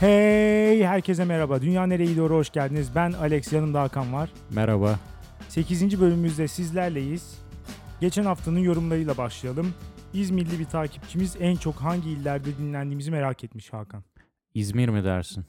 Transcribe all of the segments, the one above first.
Hey herkese merhaba. Dünya nereye doğru hoş geldiniz. Ben Alex yanımda Hakan var. Merhaba. 8. bölümümüzde sizlerleyiz. Geçen haftanın yorumlarıyla başlayalım. İzmirli bir takipçimiz en çok hangi illerde dinlendiğimizi merak etmiş Hakan. İzmir mi dersin?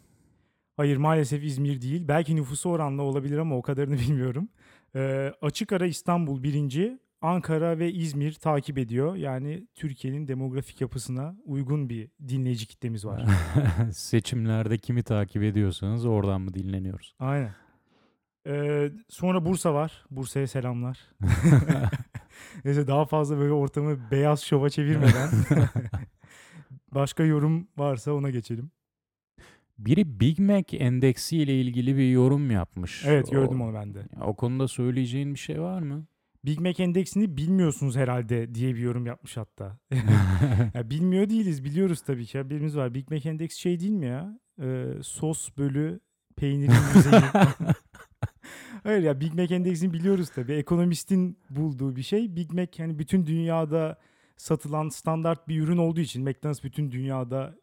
Hayır maalesef İzmir değil. Belki nüfusu oranla olabilir ama o kadarını bilmiyorum. Ee, açık ara İstanbul birinci, Ankara ve İzmir takip ediyor. Yani Türkiye'nin demografik yapısına uygun bir dinleyici kitlemiz var. Seçimlerde kimi takip ediyorsanız oradan mı dinleniyoruz? Aynen. Ee, sonra Bursa var. Bursa'ya selamlar. Neyse daha fazla böyle ortamı beyaz şova çevirmeden başka yorum varsa ona geçelim. Biri Big Mac endeksi ile ilgili bir yorum yapmış. Evet gördüm o, onu ben de. O konuda söyleyeceğin bir şey var mı? Big Mac endeksini bilmiyorsunuz herhalde diye bir yorum yapmış hatta. ya bilmiyor değiliz biliyoruz tabii ki. Haberimiz var. Big Mac endeksi şey değil mi ya? Ee, sos bölü peynirin yüzeyi. Hayır ya Big Mac endeksini biliyoruz tabii. Ekonomistin bulduğu bir şey. Big Mac hani bütün dünyada satılan standart bir ürün olduğu için McDonald's bütün dünyada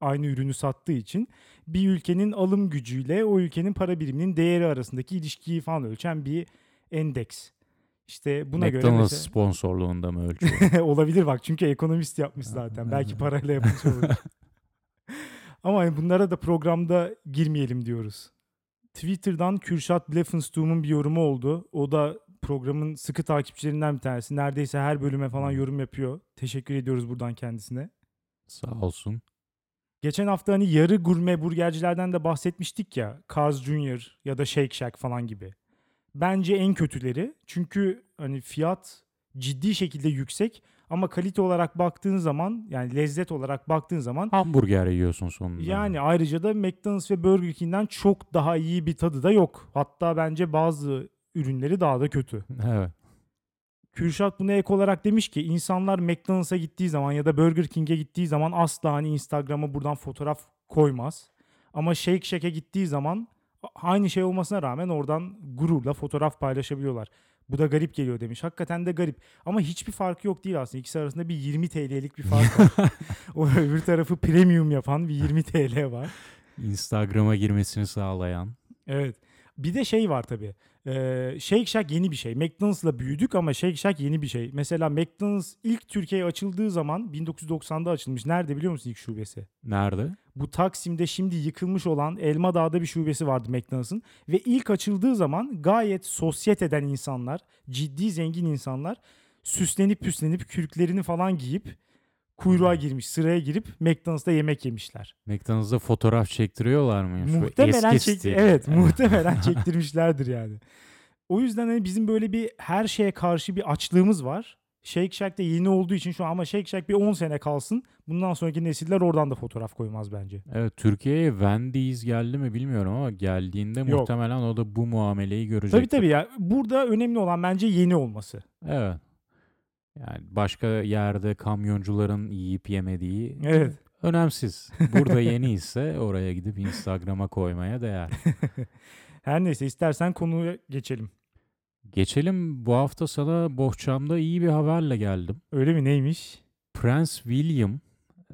aynı ürünü sattığı için bir ülkenin alım gücüyle o ülkenin para biriminin değeri arasındaki ilişkiyi falan ölçen bir endeks. İşte buna göre McDonald's mesela... sponsorluğunda mı ölçüyor? olabilir bak çünkü ekonomist yapmış zaten. Belki parayla yapmış olur. Ama hani bunlara da programda girmeyelim diyoruz. Twitter'dan Kürşat Bleffenstuğ'un bir yorumu oldu. O da programın sıkı takipçilerinden bir tanesi. Neredeyse her bölüme falan yorum yapıyor. Teşekkür ediyoruz buradan kendisine. Sağ olsun. Geçen hafta hani yarı gurme burgercilerden de bahsetmiştik ya. Carl's Jr. ya da Shake Shack falan gibi. Bence en kötüleri. Çünkü hani fiyat ciddi şekilde yüksek ama kalite olarak baktığın zaman yani lezzet olarak baktığın zaman Hamburger yiyorsun sonunda. yani ayrıca da McDonald's ve Burger King'den çok daha iyi bir tadı da yok. Hatta bence bazı ürünleri daha da kötü. Evet. Kürşat buna ek olarak demiş ki insanlar McDonald's'a gittiği zaman ya da Burger King'e gittiği zaman asla hani Instagram'a buradan fotoğraf koymaz. Ama Shake Shack'e gittiği zaman aynı şey olmasına rağmen oradan gururla fotoğraf paylaşabiliyorlar. Bu da garip geliyor demiş. Hakikaten de garip. Ama hiçbir farkı yok değil aslında. İkisi arasında bir 20 TL'lik bir fark var. o öbür tarafı premium yapan bir 20 TL var. Instagram'a girmesini sağlayan. Evet. Bir de şey var tabii. Ee, Shake Shack yeni bir şey. McDonald's'la büyüdük ama Shake Shack yeni bir şey. Mesela McDonald's ilk Türkiye'ye açıldığı zaman 1990'da açılmış. Nerede biliyor musun ilk şubesi? Nerede? Bu Taksim'de şimdi yıkılmış olan Elmadağ'da bir şubesi vardı McDonald's'ın. Ve ilk açıldığı zaman gayet sosyeteden insanlar, ciddi zengin insanlar süslenip püslenip kürklerini falan giyip kuyruğa girmiş, sıraya girip McDonald's'ta yemek yemişler. McDonald's'da fotoğraf çektiriyorlar? Bu Muhtemelen eski çek- stil. evet, muhtemelen çektirmişlerdir yani. O yüzden hani bizim böyle bir her şeye karşı bir açlığımız var. Shake Shack de yeni olduğu için şu an ama Shake Shack bir 10 sene kalsın. Bundan sonraki nesiller oradan da fotoğraf koymaz bence. Evet Türkiye'ye Wendy's geldi mi bilmiyorum ama geldiğinde Yok. muhtemelen o da bu muameleyi görecek. Tabii tabii ya. Burada önemli olan bence yeni olması. Evet. Yani başka yerde kamyoncuların yiyip yemediği Evet. önemsiz. Burada yeni ise oraya gidip Instagram'a koymaya değer. Her neyse istersen konuya geçelim. Geçelim bu hafta sana bohçamda iyi bir haberle geldim. Öyle mi neymiş? Prens William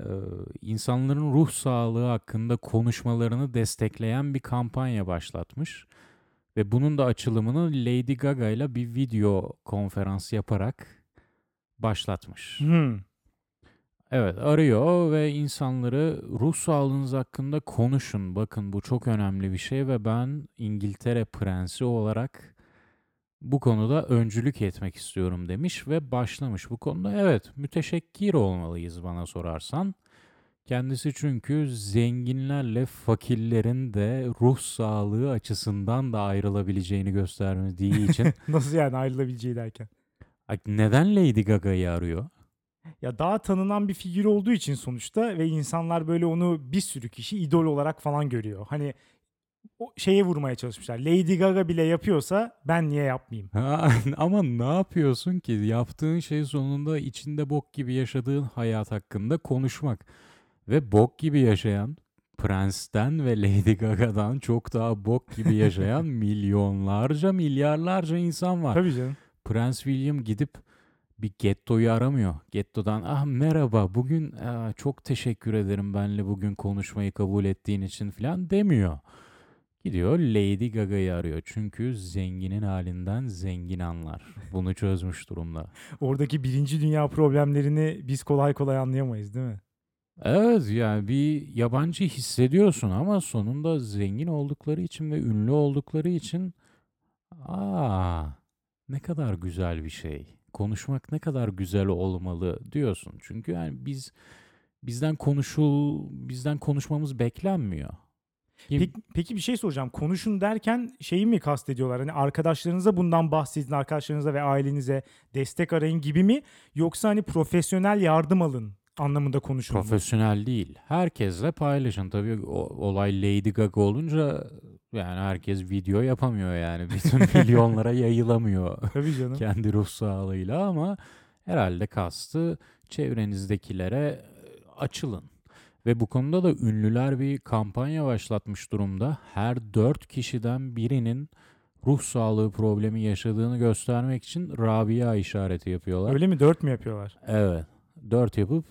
e, insanların ruh sağlığı hakkında konuşmalarını destekleyen bir kampanya başlatmış. Ve bunun da açılımını Lady Gaga ile bir video konferans yaparak başlatmış. Hmm. Evet arıyor ve insanları ruh sağlığınız hakkında konuşun. Bakın bu çok önemli bir şey ve ben İngiltere prensi olarak bu konuda öncülük etmek istiyorum demiş ve başlamış bu konuda. Evet müteşekkir olmalıyız bana sorarsan. Kendisi çünkü zenginlerle fakirlerin de ruh sağlığı açısından da ayrılabileceğini gösterdiği için. Nasıl yani ayrılabileceği derken? Neden Lady Gaga'yı arıyor? Ya daha tanınan bir figür olduğu için sonuçta ve insanlar böyle onu bir sürü kişi idol olarak falan görüyor. Hani o şeye vurmaya çalışmışlar. Lady Gaga bile yapıyorsa ben niye yapmayayım? Ha, ama ne yapıyorsun ki? Yaptığın şey sonunda içinde bok gibi yaşadığın hayat hakkında konuşmak. Ve bok gibi yaşayan Prince'ten ve Lady Gaga'dan çok daha bok gibi yaşayan milyonlarca, milyarlarca insan var. Tabii canım. Prens William gidip bir gettoyu aramıyor. Gettodan ah merhaba bugün aa, çok teşekkür ederim benle bugün konuşmayı kabul ettiğin için falan demiyor. Gidiyor Lady Gaga'yı arıyor. Çünkü zenginin halinden zengin anlar. Bunu çözmüş durumda. Oradaki birinci dünya problemlerini biz kolay kolay anlayamayız değil mi? Evet yani bir yabancı hissediyorsun ama sonunda zengin oldukları için ve ünlü oldukları için aa ne kadar güzel bir şey. Konuşmak ne kadar güzel olmalı diyorsun. Çünkü yani biz bizden konuşul bizden konuşmamız beklenmiyor. Peki, peki bir şey soracağım. Konuşun derken şeyi mi kastediyorlar? Hani arkadaşlarınıza bundan bahsedin, arkadaşlarınıza ve ailenize destek arayın gibi mi? Yoksa hani profesyonel yardım alın anlamında konuşun? Profesyonel değil. Herkesle paylaşın. Tabii o- olay Lady Gaga olunca yani herkes video yapamıyor yani. Bütün milyonlara yayılamıyor Tabii canım. kendi ruh sağlığıyla ama herhalde kastı çevrenizdekilere e, açılın. Ve bu konuda da ünlüler bir kampanya başlatmış durumda. Her dört kişiden birinin ruh sağlığı problemi yaşadığını göstermek için Rabia işareti yapıyorlar. Öyle mi? Dört mü yapıyorlar? Evet. Dört yapıp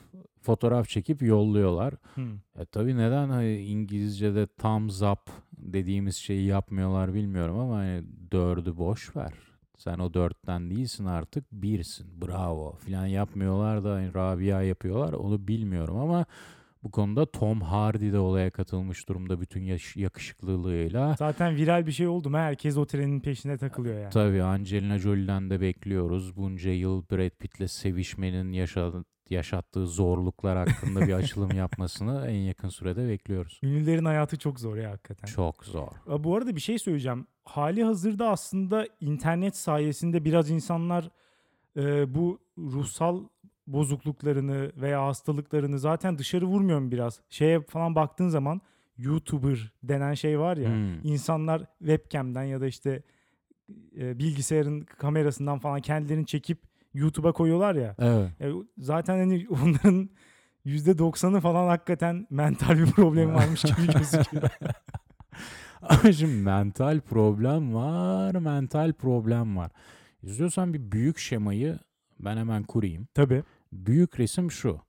fotoğraf çekip yolluyorlar. Hmm. E tabii neden hani İngilizce'de thumbs up dediğimiz şeyi yapmıyorlar bilmiyorum ama hani dördü boş ver. Sen o dörtten değilsin artık birsin. Bravo filan yapmıyorlar da hani Rabia yapıyorlar onu bilmiyorum ama bu konuda Tom Hardy de olaya katılmış durumda bütün yakışıklılığıyla. Zaten viral bir şey oldu mu herkes o trenin peşine takılıyor yani. Tabii Angelina Jolie'den de bekliyoruz. Bunca yıl Brad Pitt'le sevişmenin yaşadığı, yaşattığı zorluklar hakkında bir açılım yapmasını en yakın sürede bekliyoruz. Ünlülerin hayatı çok zor ya hakikaten. Çok zor. Bu arada bir şey söyleyeceğim. Hali hazırda aslında internet sayesinde biraz insanlar e, bu ruhsal bozukluklarını veya hastalıklarını zaten dışarı vurmuyor mu biraz? Şeye falan baktığın zaman YouTuber denen şey var ya. Hmm. insanlar webcam'den ya da işte e, bilgisayarın kamerasından falan kendilerini çekip YouTube'a koyuyorlar ya. Evet. E, zaten hani onların %90'ı falan hakikaten mental bir problemi varmış gibi gözüküyor. Ama şimdi mental problem var, mental problem var. İstiyorsan bir büyük şemayı ben hemen kurayım. Tabii. Büyük resim şu.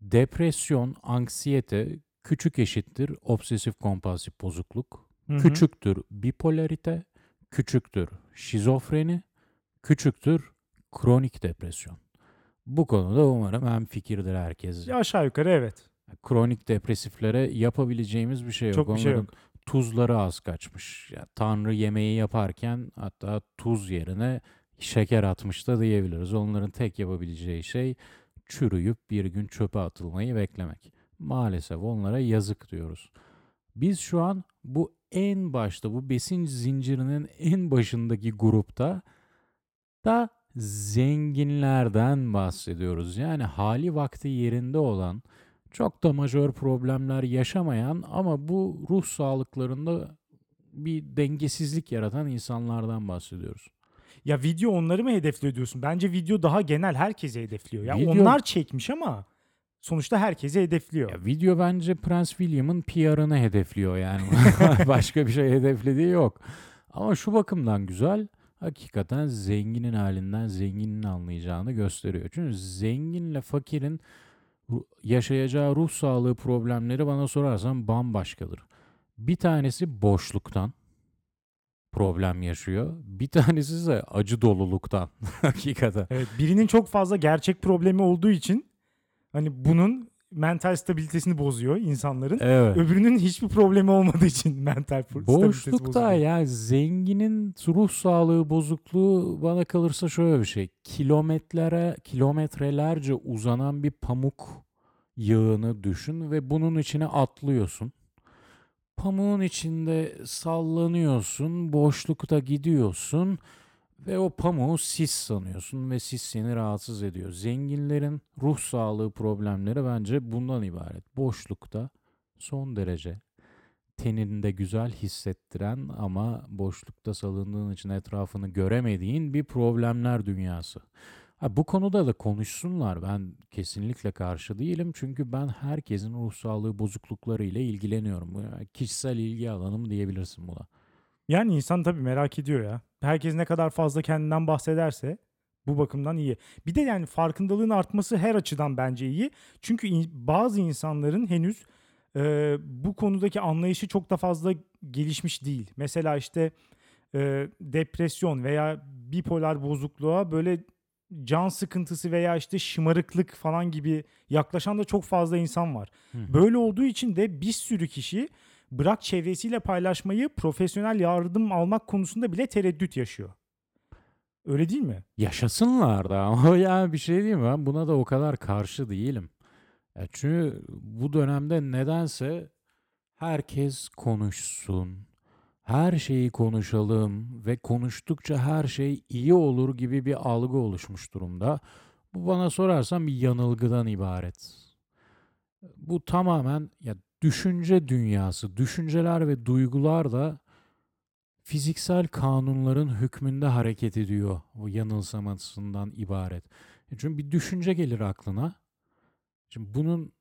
Depresyon, anksiyete küçük eşittir obsesif kompulsif bozukluk. Hı hı. Küçüktür bipolarite, küçüktür şizofreni, küçüktür kronik depresyon. Bu konuda umarım hem fikirdir herkes. Ya aşağı yukarı evet. Kronik depresiflere yapabileceğimiz bir şey yok. Çok bir şey Onların yok. tuzları az kaçmış. Ya, Tanrı yemeği yaparken hatta tuz yerine şeker atmış da diyebiliriz. Onların tek yapabileceği şey çürüyüp bir gün çöpe atılmayı beklemek. Maalesef onlara yazık diyoruz. Biz şu an bu en başta bu besin zincirinin en başındaki grupta da zenginlerden bahsediyoruz. Yani hali vakti yerinde olan, çok da majör problemler yaşamayan ama bu ruh sağlıklarında bir dengesizlik yaratan insanlardan bahsediyoruz. Ya video onları mı hedefliyor diyorsun? Bence video daha genel herkese hedefliyor. Ya Video- onlar çekmiş ama sonuçta herkese hedefliyor. Ya video bence Prince William'ın PR'ını hedefliyor yani. Başka bir şey hedeflediği yok. Ama şu bakımdan güzel. Hakikaten zenginin halinden zenginin anlayacağını gösteriyor. Çünkü zenginle fakirin yaşayacağı ruh sağlığı problemleri bana sorarsan bambaşkadır. Bir tanesi boşluktan problem yaşıyor. Bir tanesi ise acı doluluktan. Hakikaten. Evet, birinin çok fazla gerçek problemi olduğu için hani bunun mental stabilitesini bozuyor insanların. Evet. Öbürünün hiçbir problemi olmadığı için mental Boşlukta yani zenginin ruh sağlığı bozukluğu bana kalırsa şöyle bir şey. Kilometrelere, kilometrelerce uzanan bir pamuk yığını düşün ve bunun içine atlıyorsun. Pamuğun içinde sallanıyorsun, boşlukta gidiyorsun ve o pamuğu sis sanıyorsun ve sis seni rahatsız ediyor. Zenginlerin ruh sağlığı problemleri bence bundan ibaret. Boşlukta son derece teninde güzel hissettiren ama boşlukta salındığın için etrafını göremediğin bir problemler dünyası. Ha, bu konuda da konuşsunlar. Ben kesinlikle karşı değilim. Çünkü ben herkesin ruh sağlığı bozuklukları ile ilgileniyorum. Kişisel ilgi alanım diyebilirsin buna. Yani insan tabii merak ediyor ya. Herkes ne kadar fazla kendinden bahsederse Bu bakımdan iyi. Bir de yani farkındalığın artması her açıdan bence iyi. Çünkü in- bazı insanların henüz e, bu konudaki anlayışı çok da fazla gelişmiş değil. Mesela işte e, depresyon veya bipolar bozukluğa böyle can sıkıntısı veya işte şımarıklık falan gibi yaklaşan da çok fazla insan var. Hı. Böyle olduğu için de bir sürü kişi bırak çevresiyle paylaşmayı profesyonel yardım almak konusunda bile tereddüt yaşıyor. Öyle değil mi? Yaşasınlar da ama ya bir şey diyeyim? Ben buna da o kadar karşı değilim. Ya çünkü bu dönemde nedense herkes konuşsun. Her şeyi konuşalım ve konuştukça her şey iyi olur gibi bir algı oluşmuş durumda. Bu bana sorarsan bir yanılgıdan ibaret. Bu tamamen ya düşünce dünyası, düşünceler ve duygular da fiziksel kanunların hükmünde hareket ediyor. O yanılsamasından ibaret. E Çünkü bir düşünce gelir aklına. Şimdi bunun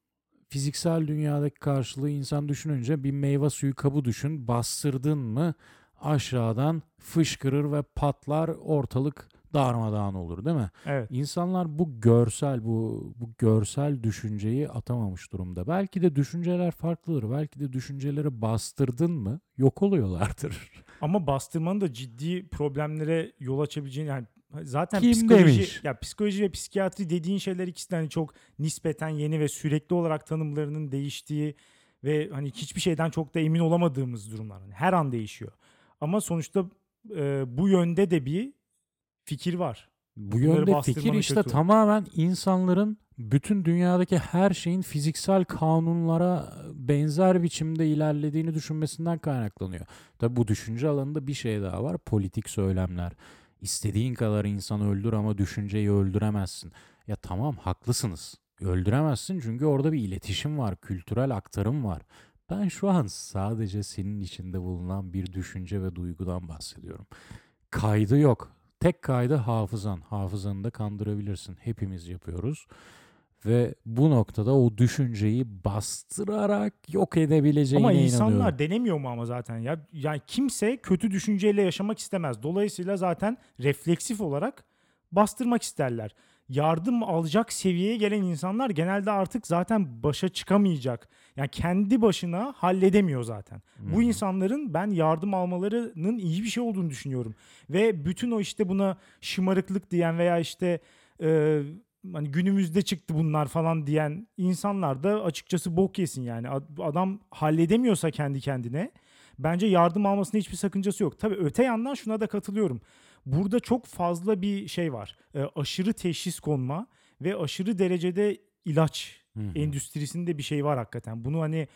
fiziksel dünyadaki karşılığı insan düşününce bir meyve suyu kabı düşün. Bastırdın mı aşağıdan fışkırır ve patlar ortalık darmadağın olur değil mi? Evet. İnsanlar bu görsel bu bu görsel düşünceyi atamamış durumda. Belki de düşünceler farklıdır. Belki de düşünceleri bastırdın mı yok oluyorlardır. Ama bastırmanın da ciddi problemlere yol açabileceğini yani zaten Kim psikoloji demiş? ya psikoloji ve psikiyatri dediğin şeyler ikisi de hani çok nispeten yeni ve sürekli olarak tanımlarının değiştiği ve hani hiçbir şeyden çok da emin olamadığımız durumlar. Hani her an değişiyor. Ama sonuçta e, bu yönde de bir fikir var. Bu Bunları yönde fikir işte kötü. tamamen insanların bütün dünyadaki her şeyin fiziksel kanunlara benzer biçimde ilerlediğini düşünmesinden kaynaklanıyor. Tabi bu düşünce alanında bir şey daha var. Politik söylemler. İstediğin kadar insan öldür ama düşünceyi öldüremezsin. Ya tamam haklısınız. Öldüremezsin çünkü orada bir iletişim var, kültürel aktarım var. Ben şu an sadece senin içinde bulunan bir düşünce ve duygudan bahsediyorum. Kaydı yok. Tek kaydı hafızan. Hafızanı da kandırabilirsin. Hepimiz yapıyoruz. Ve bu noktada o düşünceyi bastırarak yok edebileceğine Ama insanlar inanıyorum. denemiyor mu ama zaten ya? Yani kimse kötü düşünceyle yaşamak istemez. Dolayısıyla zaten refleksif olarak bastırmak isterler. Yardım alacak seviyeye gelen insanlar genelde artık zaten başa çıkamayacak. Yani kendi başına halledemiyor zaten. Bu Hı hı. insanların ben yardım almalarının iyi bir şey olduğunu düşünüyorum. Ve bütün o işte buna şımarıklık diyen veya işte e, hani günümüzde çıktı bunlar falan diyen insanlar da açıkçası bok yesin yani. Ad- Adam halledemiyorsa kendi kendine bence yardım almasında hiçbir sakıncası yok. Tabii öte yandan şuna da katılıyorum. Burada çok fazla bir şey var. E, aşırı teşhis konma ve aşırı derecede ilaç Hı hı. endüstrisinde bir şey var hakikaten. Bunu hani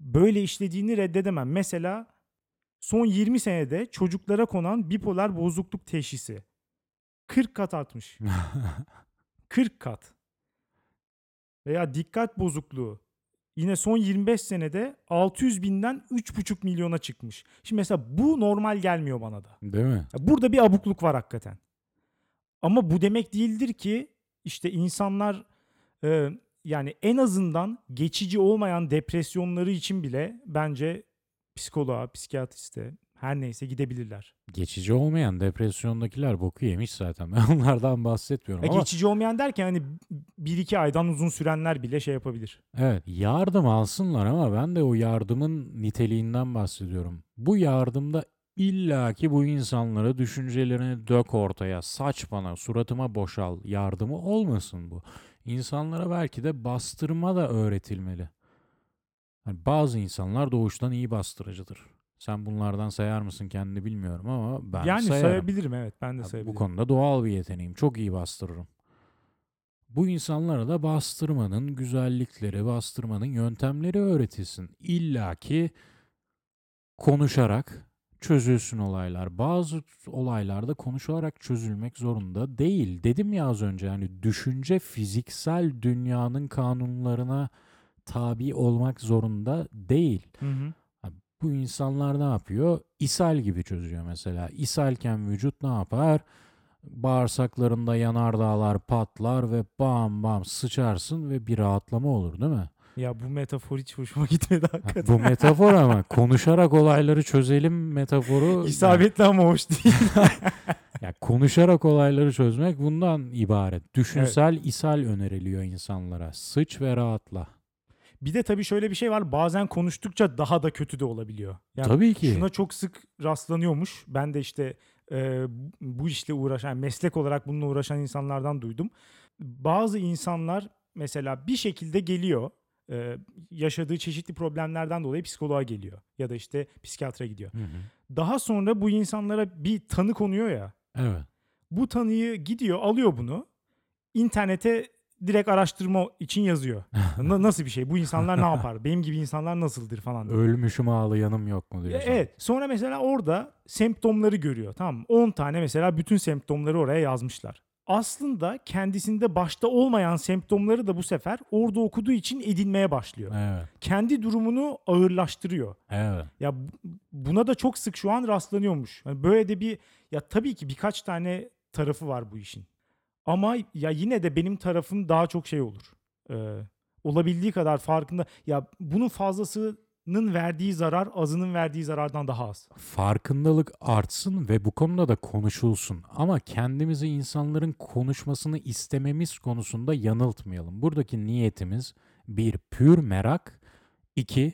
böyle işlediğini reddedemem. Mesela son 20 senede çocuklara konan bipolar bozukluk teşhisi 40 kat artmış. 40 kat. Veya dikkat bozukluğu yine son 25 senede 600 binden 3,5 milyona çıkmış. Şimdi mesela bu normal gelmiyor bana da. Değil mi? Burada bir abukluk var hakikaten. Ama bu demek değildir ki işte insanlar e, yani en azından geçici olmayan depresyonları için bile bence psikoloğa, psikiyatriste her neyse gidebilirler. Geçici olmayan depresyondakiler boku yemiş zaten. Ben onlardan bahsetmiyorum Ya ama geçici olmayan derken hani bir iki aydan uzun sürenler bile şey yapabilir. evet yardım alsınlar ama ben de o yardımın niteliğinden bahsediyorum. Bu yardımda illaki bu insanlara düşüncelerini dök ortaya, saç bana, suratıma boşal yardımı olmasın bu. İnsanlara belki de bastırma da öğretilmeli. Hani bazı insanlar doğuştan iyi bastırıcıdır. Sen bunlardan sayar mısın kendini bilmiyorum ama ben yani sayarım. sayabilirim evet ben de Ya sayabilirim. Bu konuda doğal bir yeteneğim. Çok iyi bastırırım. Bu insanlara da bastırmanın güzellikleri, bastırmanın yöntemleri öğretilsin. İlla ki konuşarak çözülsün olaylar. Bazı olaylarda konuşarak çözülmek zorunda değil. Dedim ya az önce yani düşünce fiziksel dünyanın kanunlarına tabi olmak zorunda değil. Hı hı. Ha, Bu insanlar ne yapıyor? İshal gibi çözüyor mesela. İshalken vücut ne yapar? Bağırsaklarında yanardağlar patlar ve bam bam sıçarsın ve bir rahatlama olur değil mi? Ya bu metafor hiç hoşuma gitmedi Ha, hakikaten. Bu metafor ama konuşarak olayları çözelim metaforu. İsabetli ama hoş değil. Yani konuşarak olayları çözmek bundan ibaret. Düşünsel ishal öneriliyor insanlara. Sıç ve rahatla. Bir de tabii şöyle bir şey var. Bazen konuştukça daha da kötü de olabiliyor. Yani Tabii ki. Şuna çok sık rastlanıyormuş. Ben de işte e, bu işle uğraşan, yani meslek olarak bununla uğraşan insanlardan duydum. Bazı insanlar mesela bir şekilde geliyor. e, yaşadığı çeşitli problemlerden dolayı psikoloğa geliyor. Ya da işte psikiyatra gidiyor. Hı hı. Daha sonra bu insanlara bir tanı konuyor ya. Evet. Bu tanıyı gidiyor, alıyor bunu. internete direkt araştırma için yazıyor. Na- nasıl bir şey? Bu insanlar ne yapar? Benim gibi insanlar nasıldır falan. diye. Ölmüşüm ağlayanım yok mu Ya diyorsun. Evet. Sonra mesela orada semptomları görüyor. Tamam mı? 10 tane mesela bütün semptomları oraya yazmışlar. Aslında kendisinde başta olmayan semptomları da bu sefer orada okuduğu için edinmeye başlıyor. Evet. Kendi durumunu ağırlaştırıyor. Evet. Ya bu- buna da çok sık şu an rastlanıyormuş. Yani böyle de bir ya tabii ki birkaç tane tarafı var bu işin. Ama ya yine de benim tarafım daha çok şey olur. Ee, olabildiği kadar farkında. Ya bunun fazlasının verdiği zarar azının verdiği zarardan daha az. Farkındalık artsın ve bu konuda da konuşulsun. Ama kendimizi insanların konuşmasını istememiz konusunda yanıltmayalım. Buradaki niyetimiz bir pür merak, iki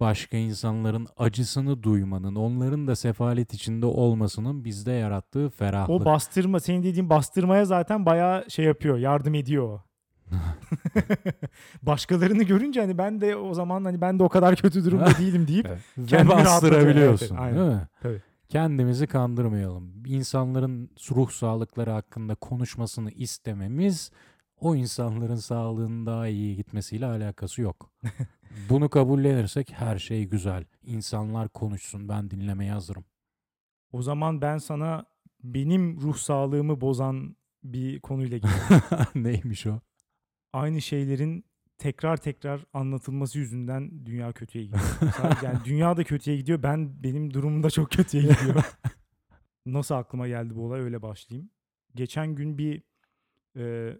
başka insanların acısını duymanın, onların da sefalet içinde olmasının bizde yarattığı ferahlık. O bastırma senin dediğin bastırmaya zaten bayağı şey yapıyor. Yardım ediyor. Başkalarını görünce hani ben de o zaman hani ben de o kadar kötü durumda değilim deyip Evet. Ve kendini bastırabiliyorsun. Evet. Değil mi? Tabii. Kendimizi kandırmayalım. İnsanların ruh sağlıkları hakkında konuşmasını istememiz o insanların sağlığının daha iyi gitmesiyle alakası yok. Bunu kabullenirsek her şey güzel. İnsanlar konuşsun ben dinlemeye hazırım. O zaman ben sana benim ruh sağlığımı bozan bir konuyla geleyim. Neymiş o? Aynı şeylerin tekrar tekrar anlatılması yüzünden dünya kötüye gidiyor. Sadece yani dünya da kötüye gidiyor. Ben benim durumum da çok kötüye gidiyor. Nasıl aklıma geldi bu olay öyle başlayayım. Geçen gün bir e,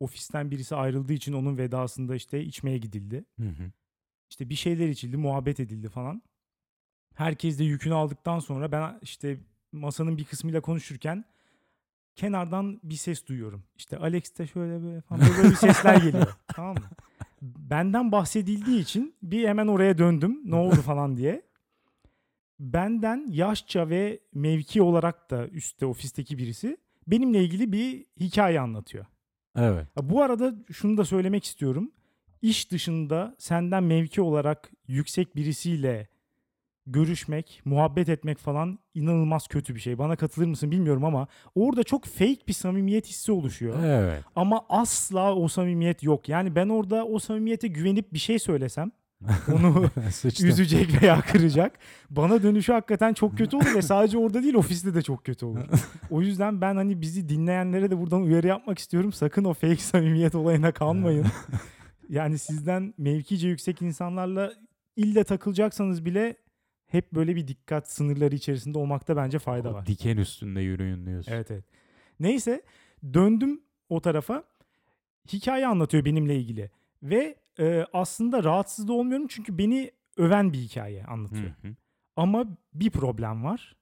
ofisten birisi ayrıldığı için onun vedasında işte içmeye gidildi. Hı hı. İşte bir şeyler içildi, muhabbet edildi falan. Herkes de yükünü aldıktan sonra ben işte masanın bir kısmıyla konuşurken kenardan bir ses duyuyorum. İşte Alex de şöyle böyle falan böyle, bir sesler geliyor. tamam mı? Benden bahsedildiği için bir hemen oraya döndüm. Ne oldu falan diye. Benden yaşça ve mevki olarak da üstte ofisteki birisi benimle ilgili bir hikaye anlatıyor. Evet. Ya bu arada şunu da söylemek istiyorum. İş dışında senden mevki olarak yüksek birisiyle görüşmek, muhabbet etmek falan inanılmaz kötü bir şey. Bana katılır mısın bilmiyorum ama orada çok fake bir samimiyet hissi oluşuyor. Evet. Ama asla o samimiyet yok. Yani ben orada o samimiyete güvenip bir şey söylesem onu üzecek veya kıracak. Bana dönüşü hakikaten çok kötü olur ve sadece orada değil ofiste de çok kötü olur. O yüzden ben hani bizi dinleyenlere de buradan uyarı yapmak istiyorum. Sakın o fake samimiyet olayına kalmayın. Yani sizden mevkice yüksek insanlarla ille takılacaksanız bile hep böyle bir dikkat sınırları içerisinde olmakta bence fayda O var. Diken üstünde yürüyün diyorsun. Evet evet. Neyse döndüm o tarafa. Hikaye anlatıyor benimle ilgili. Ve e, aslında rahatsız da olmuyorum çünkü beni öven bir hikaye anlatıyor. Hı hı. Ama bir problem var.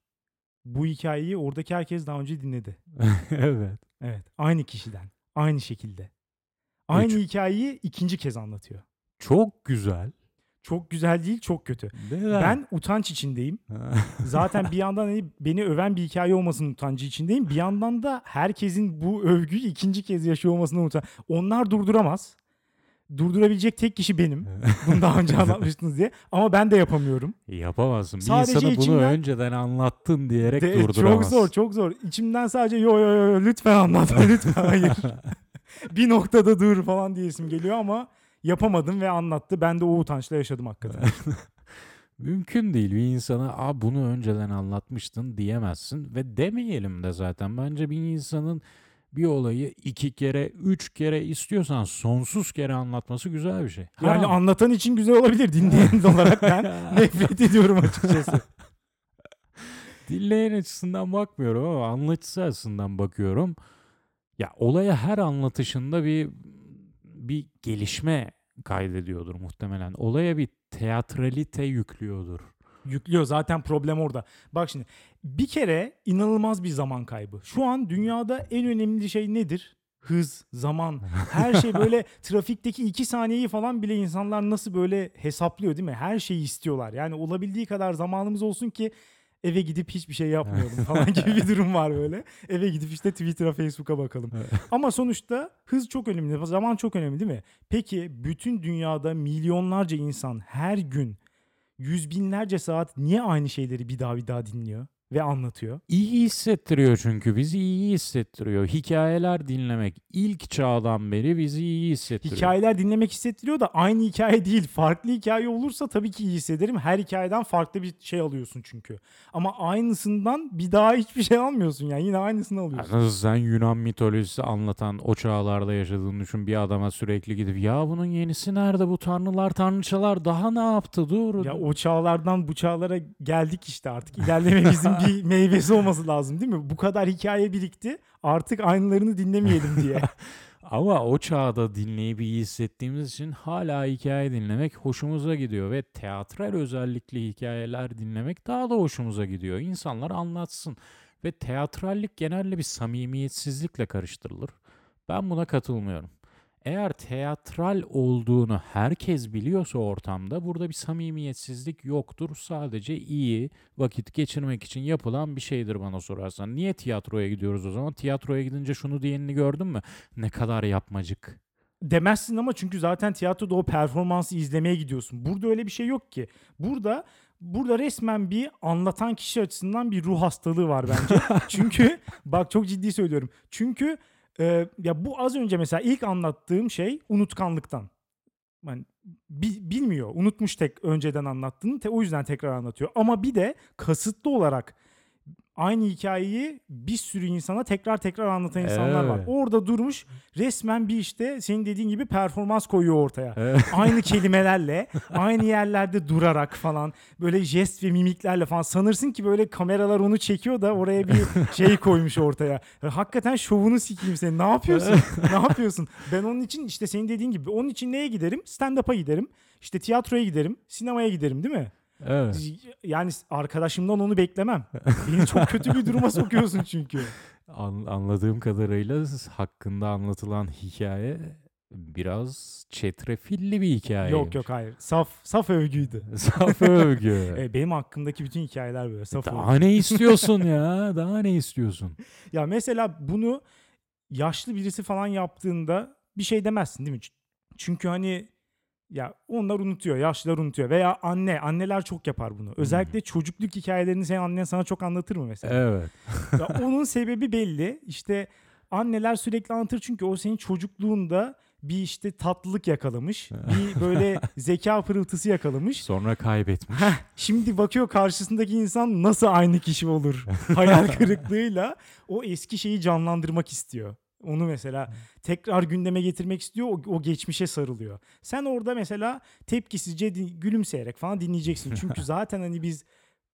Bu hikayeyi oradaki herkes daha önce dinledi. evet. Evet. Aynı kişiden. Aynı şekilde. Aynı Üç. hikayeyi ikinci kez anlatıyor. Çok güzel. Çok güzel değil, çok kötü. Neden? Ben utanç içindeyim. Zaten bir yandan hani beni öven bir hikaye olmasının utancı içindeyim. Bir yandan da herkesin bu övgüyü ikinci kez yaşıyor olmasının utancı. Onlar durduramaz. Durdurabilecek tek kişi benim. Bunu daha önce anlatmıştınız diye. Ama ben de yapamıyorum. Yapamazsın. Bir Sadece insana bunu içimden- önceden anlattın diyerek De- çok durduramazsın. zor, çok zor. İçimden sadece yo yo yo lütfen anlat, lütfen hayır. bir noktada dur falan diyesim geliyor ama yapamadım ve anlattı. Ben de o utançla yaşadım hakikaten. Mümkün değil bir insana Aa, bunu önceden anlatmıştın diyemezsin ve demeyelim de zaten. Bence bir insanın bir olayı iki kere, üç kere istiyorsan sonsuz kere anlatması güzel bir şey. Yani Ha, anlatan için güzel olabilir. Dinleyen olarak ben nefret ediyorum açıkçası. dinleyen açısından bakmıyorum ama anlatıcısı açısından bakıyorum. Ya olaya her anlatışında bir bir gelişme kaydediyordur muhtemelen. Olaya bir teatralite yüklüyordur. Yüklüyor zaten problem orada. Bak şimdi bir kere inanılmaz bir zaman kaybı. Şu an dünyada en önemli şey nedir? Hız, zaman, her şey böyle trafikteki iki saniyeyi falan bile insanlar nasıl böyle hesaplıyor değil mi? Her şeyi istiyorlar. Yani olabildiği kadar zamanımız olsun ki eve gidip hiçbir şey yapmayalım falan gibi bir durum var böyle. Eve gidip işte Twitter'a, Facebook'a bakalım. Ama sonuçta hız çok önemli, zaman çok önemli değil mi? Peki bütün dünyada milyonlarca insan her gün yüz binlerce saat niye aynı şeyleri bir daha bir daha dinliyor ve anlatıyor? İyi hissettiriyor çünkü bizi iyi hissettiriyor. Hikayeler dinlemek ilk çağdan beri bizi iyi hissettiriyor. Hikayeler dinlemek hissettiriyor da aynı hikaye değil. Farklı hikaye olursa tabii ki iyi hissederim. Her hikayeden farklı bir şey alıyorsun çünkü. Ama aynısından bir daha hiçbir şey almıyorsun yani. Yine aynısını alıyorsun. Nasıl sen Yunan mitolojisi anlatan o çağlarda yaşadığını düşün bir adama sürekli gidip ya bunun yenisi nerede bu tanrılar tanrıçalar daha ne yaptı dur. Ya o çağlardan bu çağlara geldik işte artık. Bir meyvesi olması lazım değil mi? Bu kadar hikaye birikti. Artık aynılarını dinlemeyelim diye. Ama o çağda dinleyip iyi hissettiğimiz için hala hikaye dinlemek hoşumuza gidiyor ve teatral özellikli hikayeler dinlemek daha da hoşumuza gidiyor. İnsanlar anlatsın ve teatrallik genelde bir samimiyetsizlikle karıştırılır. Ben buna katılmıyorum. Eğer teatral olduğunu herkes biliyorsa ortamda burada bir samimiyetsizlik yoktur. Sadece iyi vakit geçirmek için yapılan bir şeydir bana sorarsan. Niye tiyatroya gidiyoruz o zaman? Tiyatroya gidince şunu diyenini gördün mü? Ne kadar yapmacık. Demezsin ama çünkü zaten tiyatroda o performansı izlemeye gidiyorsun. Burada öyle bir şey yok ki. Burada burada resmen bir anlatan kişi açısından bir ruh hastalığı var bence. çünkü bak çok ciddi söylüyorum. Çünkü e, ya bu az önce mesela ilk anlattığım şey unutkanlıktan. Yani bi- bilmiyor. Unutmuş tek önceden anlattığını. Te, o yüzden tekrar anlatıyor. Ama bir de kasıtlı olarak aynı hikayeyi bir sürü insana tekrar tekrar anlatan insanlar var. Evet. Orada durmuş resmen bir işte senin dediğin gibi performans koyuyor ortaya. Evet. aynı kelimelerle, aynı yerlerde durarak falan böyle jest ve mimiklerle falan sanırsın ki böyle kameralar onu çekiyor da oraya bir şey koymuş ortaya. Hakikaten şovunu sikeyim seni. Ne yapıyorsun? ne yapıyorsun? Ben onun için işte senin dediğin gibi onun için neye giderim? Stand-up'a giderim. İşte tiyatroya giderim. Sinemaya giderim değil mi? Evet. Yani arkadaşımdan onu beklemem. Beni çok kötü bir duruma sokuyorsun çünkü. An- anladığım kadarıyla hakkında anlatılan hikaye biraz çetrefilli bir hikaye. Yok yok hayır. Saf saf övgüydü. Saf övgü. E, benim hakkımdaki bütün hikayeler böyle saf övgü. Daha ne istiyorsun ya? Daha ne istiyorsun? Ya mesela bunu yaşlı birisi falan yaptığında bir şey demezsin değil mi? Çünkü hani ya onlar unutuyor, yaşlılar unutuyor veya anne, anneler çok yapar bunu. Özellikle çocukluk hikayelerini senin annen sana çok anlatır mı mesela? Evet. Ya onun sebebi belli. İşte anneler sürekli anlatır çünkü o senin çocukluğunda bir işte tatlılık yakalamış. Bir böyle zeka pırıltısı yakalamış. Sonra kaybetmiş. Heh, şimdi bakıyor karşısındaki insan nasıl aynı kişi olur? Hayal kırıklığıyla o eski şeyi canlandırmak istiyor. Onu mesela tekrar gündeme getirmek istiyor. O, o geçmişe sarılıyor. Sen orada mesela tepkisizce di- gülümseyerek falan dinleyeceksin. Çünkü zaten hani biz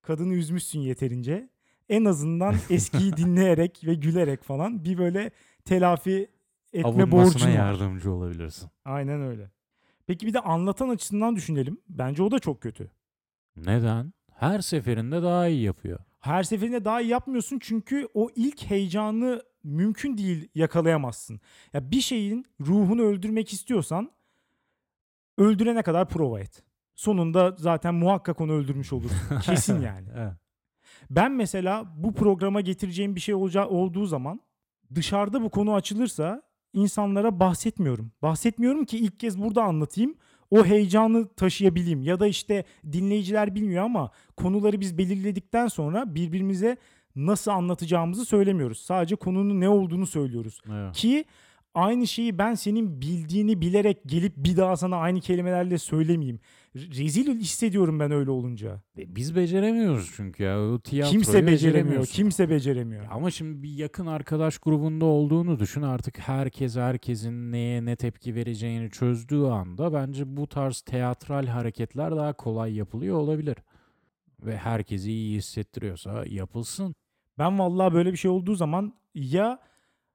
kadını üzmüşsün yeterince. En azından eskiyi dinleyerek ve gülerek falan bir böyle telafi etme Avunmasına borcun var. yardımcı olabilirsin. Aynen öyle. Peki bir de anlatan açısından düşünelim. Bence o da çok kötü. Neden? Her seferinde daha iyi yapıyor. Her seferinde daha iyi yapmıyorsun çünkü o ilk heyecanı mümkün değil yakalayamazsın. Ya bir şeyin ruhunu öldürmek istiyorsan öldürene kadar prova et. Sonunda zaten muhakkak onu öldürmüş olursun. Kesin yani. Evet. Ben mesela bu programa getireceğim bir şey olacağı olduğu zaman dışarıda bu konu açılırsa insanlara bahsetmiyorum. Bahsetmiyorum ki ilk kez burada anlatayım. O heyecanı taşıyabileyim ya da işte dinleyiciler bilmiyor ama konuları biz belirledikten sonra birbirimize nasıl anlatacağımızı söylemiyoruz. Sadece konunun ne olduğunu söylüyoruz. Evet. Ki aynı şeyi ben senin bildiğini bilerek gelip bir daha sana aynı kelimelerle söylemeyeyim. Re- Rezil hissediyorum ben öyle olunca. E, Biz beceremiyoruz çünkü ya. O Kimse beceremiyor. Kimse beceremiyor. Ama şimdi bir yakın arkadaş grubunda olduğunu düşün. Artık herkes herkesin neye ne tepki vereceğini çözdüğü anda bence bu tarz teatral hareketler daha kolay yapılıyor olabilir. Ve herkesi iyi hissettiriyorsa yapılsın. Ben vallahi böyle bir şey olduğu zaman ya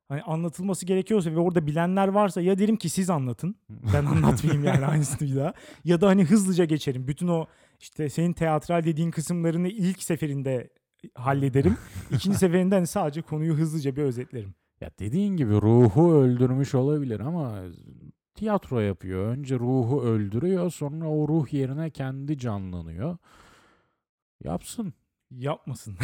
Hani anlatılması gerekiyorsa ve orada bilenler varsa ya derim ki siz anlatın. Ben anlatmayayım yani aynısını bir daha. Ya da hani hızlıca geçerim. Bütün o işte senin teatral dediğin kısımlarını ilk seferinde hallederim. İkinci seferinde hani sadece konuyu hızlıca bir özetlerim. Ya dediğin gibi ruhu öldürmüş olabilir ama tiyatro yapıyor. Önce ruhu öldürüyor sonra o ruh yerine kendi canlanıyor. Yapsın. Yapmasın.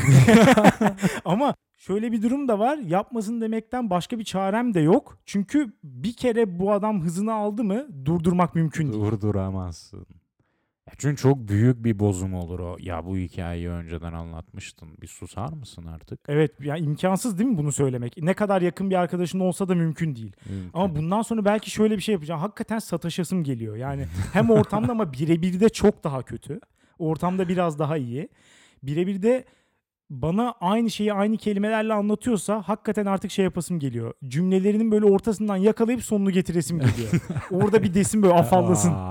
Ama şöyle bir durum da var. Yapmasın demekten başka bir çarem de yok. Çünkü bir kere bu adam hızını aldı mı durdurmak mümkün değil. Durduramazsın. Çünkü çok büyük bir bozum olur o. Ya bu hikayeyi önceden anlatmıştın. Bir susar mısın artık? Evet ya imkansız değil mi bunu söylemek? Ne kadar yakın bir arkadaşın olsa da mümkün değil. Mümkün. Ama bundan sonra belki şöyle bir şey yapacağım. Hakikaten sataşasım geliyor. Yani hem ortamda ama birebir de çok daha kötü. Ortamda biraz daha iyi. Birebir de bana aynı şeyi aynı kelimelerle anlatıyorsa hakikaten artık şey yapasım geliyor. Cümlelerinin böyle ortasından yakalayıp sonunu getiresim geliyor. Orada bir desin böyle afallasın.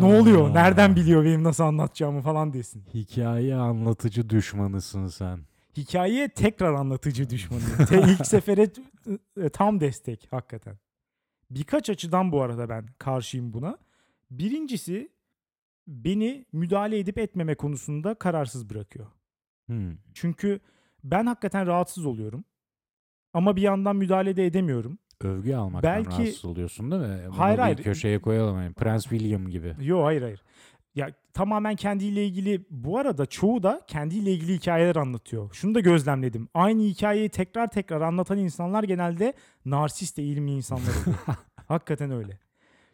Ne oluyor? Nereden biliyor benim nasıl anlatacağımı falan desin. Hikaye anlatıcı düşmanısın sen. Hikaye tekrar anlatıcı düşmanı. İlk sefere e, tam destek hakikaten. Birkaç açıdan bu arada ben karşıyım buna. Birincisi beni müdahale edip etmeme konusunda kararsız bırakıyor. Hmm. Çünkü ben hakikaten rahatsız oluyorum. Ama bir yandan müdahale de edemiyorum. Övgü almaktan Belki- rahatsız oluyorsun değil mi? Bunu Hayır, bir hayır. köşeye koyalım. Yani. Prens William gibi. Yo hayır hayır. Ya tamamen kendiyle ilgili bu arada çoğu da kendiyle ilgili hikayeler anlatıyor. Şunu da gözlemledim. Aynı hikayeyi tekrar tekrar anlatan insanlar genelde narsist eğilimli insanlar oluyor. Hakikaten öyle.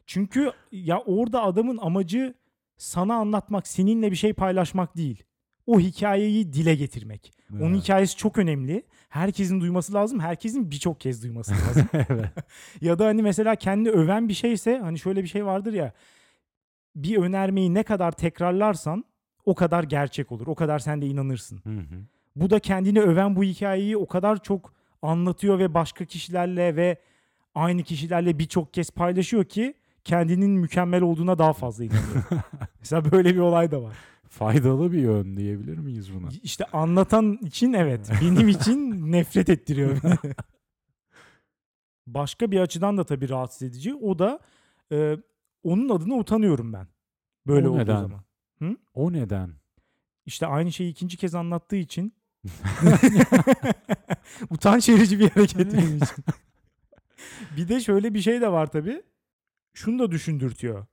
Çünkü ya orada adamın amacı sana anlatmak, seninle bir şey paylaşmak değil. O hikayeyi dile getirmek. Onun Evet. hikayesi çok önemli. Herkesin duyması lazım. Herkesin birçok kez duyması lazım. evet. ya da hani mesela kendi öven bir şeyse hani şöyle bir şey vardır ya. Bir önermeyi ne kadar tekrarlarsan o kadar gerçek olur. O kadar sen de inanırsın. Hı hı. Bu da kendini öven bu hikayeyi o kadar çok anlatıyor ve başka kişilerle ve aynı kişilerle birçok kez paylaşıyor ki kendinin mükemmel olduğuna daha fazla inanıyor. mesela böyle bir olay da var. Faydalı bir yön diyebilir miyiz buna? İşte anlatan için evet. Benim için nefret ettiriyor. Başka bir açıdan da tabii rahatsız edici. O da e, onun adına utanıyorum ben. Böyle O olduğu neden? zaman. O neden? İşte aynı şeyi ikinci kez anlattığı için utanç verici bir hareket benim için. bir de şöyle bir şey de var tabii. Şunu da düşündürtüyor.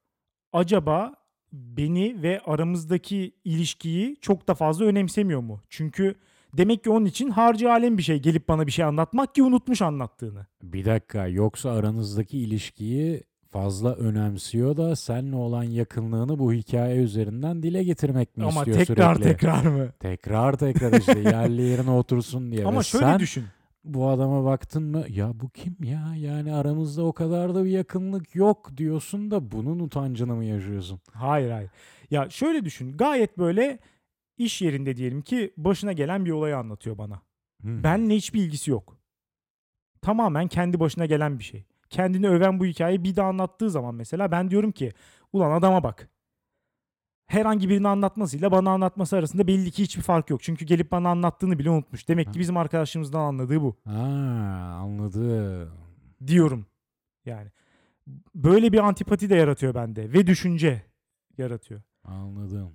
Acaba beni ve aramızdaki ilişkiyi çok da fazla önemsemiyor mu? Çünkü demek ki onun için harcı alem bir şey gelip bana bir şey anlatmak ki unutmuş anlattığını. Bir dakika yoksa aranızdaki ilişkiyi fazla önemsiyor da seninle olan yakınlığını bu hikaye üzerinden dile getirmek mi Ama istiyor tekrar sürekli? tekrar mı? Tekrar tekrar işte yerli yerine otursun diye. Ama Ve şöyle sen düşün. Bu adama baktın mı ya bu kim ya yani aramızda o kadar da bir yakınlık yok diyorsun da bunun utancını mı yaşıyorsun? Hayır hayır. Ya şöyle düşün. Gayet böyle iş yerinde diyelim ki başına gelen bir olayı anlatıyor bana. Hmm. Benle hiçbir ilgisi yok. Tamamen kendi başına gelen bir şey. Kendini öven bu hikayeyi bir daha anlattığı zaman mesela ben diyorum ki ulan adama bak. Herhangi birini anlatmasıyla bana anlatması arasında belli ki hiçbir fark yok. Çünkü gelip bana anlattığını bile unutmuş. Demek ki bizim arkadaşımızdan anladığı bu Ha, anladım. diyorum. Yani böyle bir antipati de yaratıyor bende ve düşünce yaratıyor. Anladım.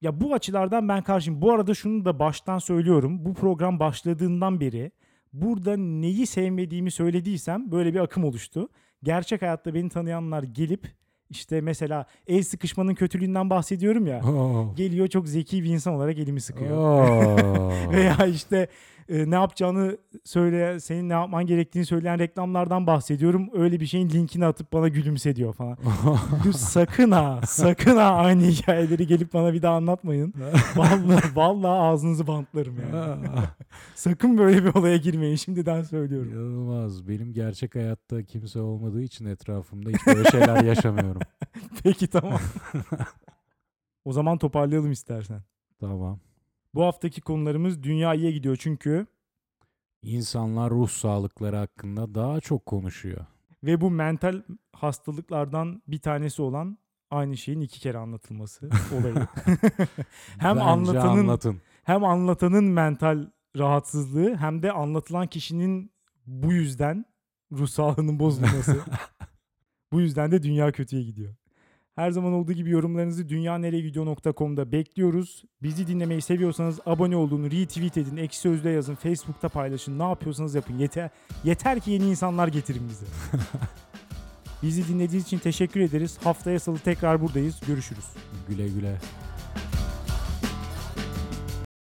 Ya bu açılardan ben karşıyım. Bu arada şunu da baştan söylüyorum. Bu program başladığından beri burada neyi sevmediğimi söylediysem böyle bir akım oluştu. Gerçek hayatta beni tanıyanlar gelip işte mesela el sıkışmanın kötülüğünden bahsediyorum ya. Oo. Geliyor çok zeki bir insan olarak elimi sıkıyor. Oo. Veya işte e, ne yapacağını söyle, senin ne yapman gerektiğini söyleyen reklamlardan bahsediyorum. Öyle bir şeyin linkini atıp bana gülümse diyor falan. Sakın ha, sakın ha aynı hikayeleri gelip bana bir daha anlatmayın. Vallahi, vallahi ağzınızı bantlarım yani. Sakın böyle bir olaya girmeyin şimdiden söylüyorum. İnanılmaz. Benim gerçek hayatta kimse olmadığı için etrafımda hiç böyle şeyler yaşamıyorum. Peki tamam. o zaman toparlayalım istersen. Tamam. Bu haftaki konularımız dünya iyiye gidiyor çünkü İnsanlar ruh sağlıkları hakkında daha çok konuşuyor. ve bu mental hastalıklardan bir tanesi olan aynı şeyin iki kere anlatılması olayı. Hem Bence anlatanın- anlatın. hem anlatanın mental rahatsızlığı hem de anlatılan kişinin Bu yüzden ruh sağlığının bozulması. Bu yüzden de dünya kötüye gidiyor. Her zaman olduğu gibi yorumlarınızı dünyanereyegidiyor.com'da bekliyoruz. Bizi dinlemeyi seviyorsanız abone olun, retweet edin, ekşi sözlüğe yazın, Facebook'ta paylaşın. Ne yapıyorsanız yapın. Yeter, yeter ki yeni insanlar getirin bize. Bizi dinlediğiniz için teşekkür ederiz. Haftaya salı tekrar buradayız. Görüşürüz. Güle güle.